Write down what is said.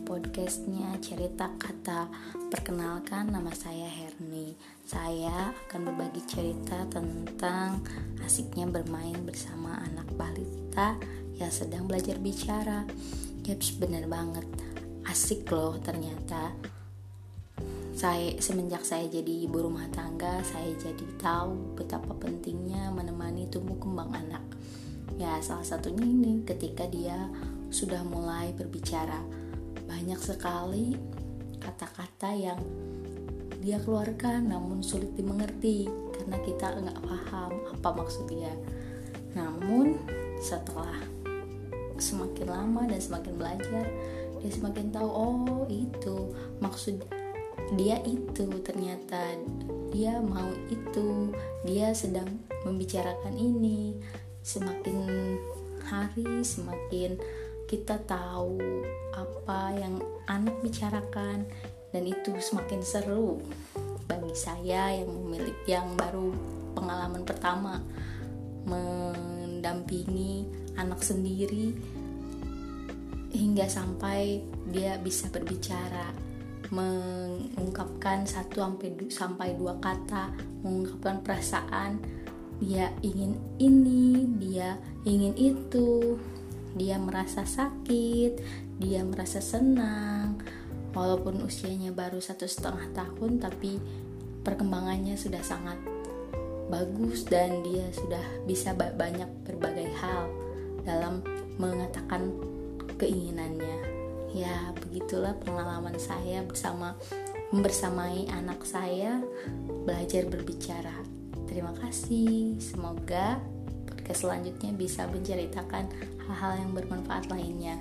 podcastnya Cerita Kata. Perkenalkan nama saya Herni. Saya akan berbagi cerita tentang asiknya bermain bersama anak balita yang sedang belajar bicara. Yaps bener banget. Asik loh ternyata. Saya semenjak saya jadi ibu rumah tangga saya jadi tahu betapa pentingnya menemani tumbuh kembang anak. Ya salah satunya ini ketika dia sudah mulai berbicara. Banyak sekali kata-kata yang dia keluarkan namun sulit dimengerti karena kita nggak paham apa maksud dia. Namun setelah semakin lama dan semakin belajar dia semakin tahu oh itu maksud dia itu ternyata dia mau itu. Dia sedang membicarakan ini. Semakin hari semakin kita tahu apa yang anak bicarakan dan itu semakin seru bagi saya yang memiliki yang baru pengalaman pertama mendampingi anak sendiri hingga sampai dia bisa berbicara mengungkapkan satu sampai dua kata mengungkapkan perasaan dia ingin ini dia ingin itu dia merasa sakit dia merasa senang. Walaupun usianya baru satu setengah tahun tapi perkembangannya sudah sangat bagus dan dia sudah bisa banyak berbagai hal dalam mengatakan keinginannya. Ya begitulah pengalaman saya bersama membersamai anak saya belajar berbicara. Terima kasih semoga podcast selanjutnya bisa menceritakan hal-hal yang bermanfaat lainnya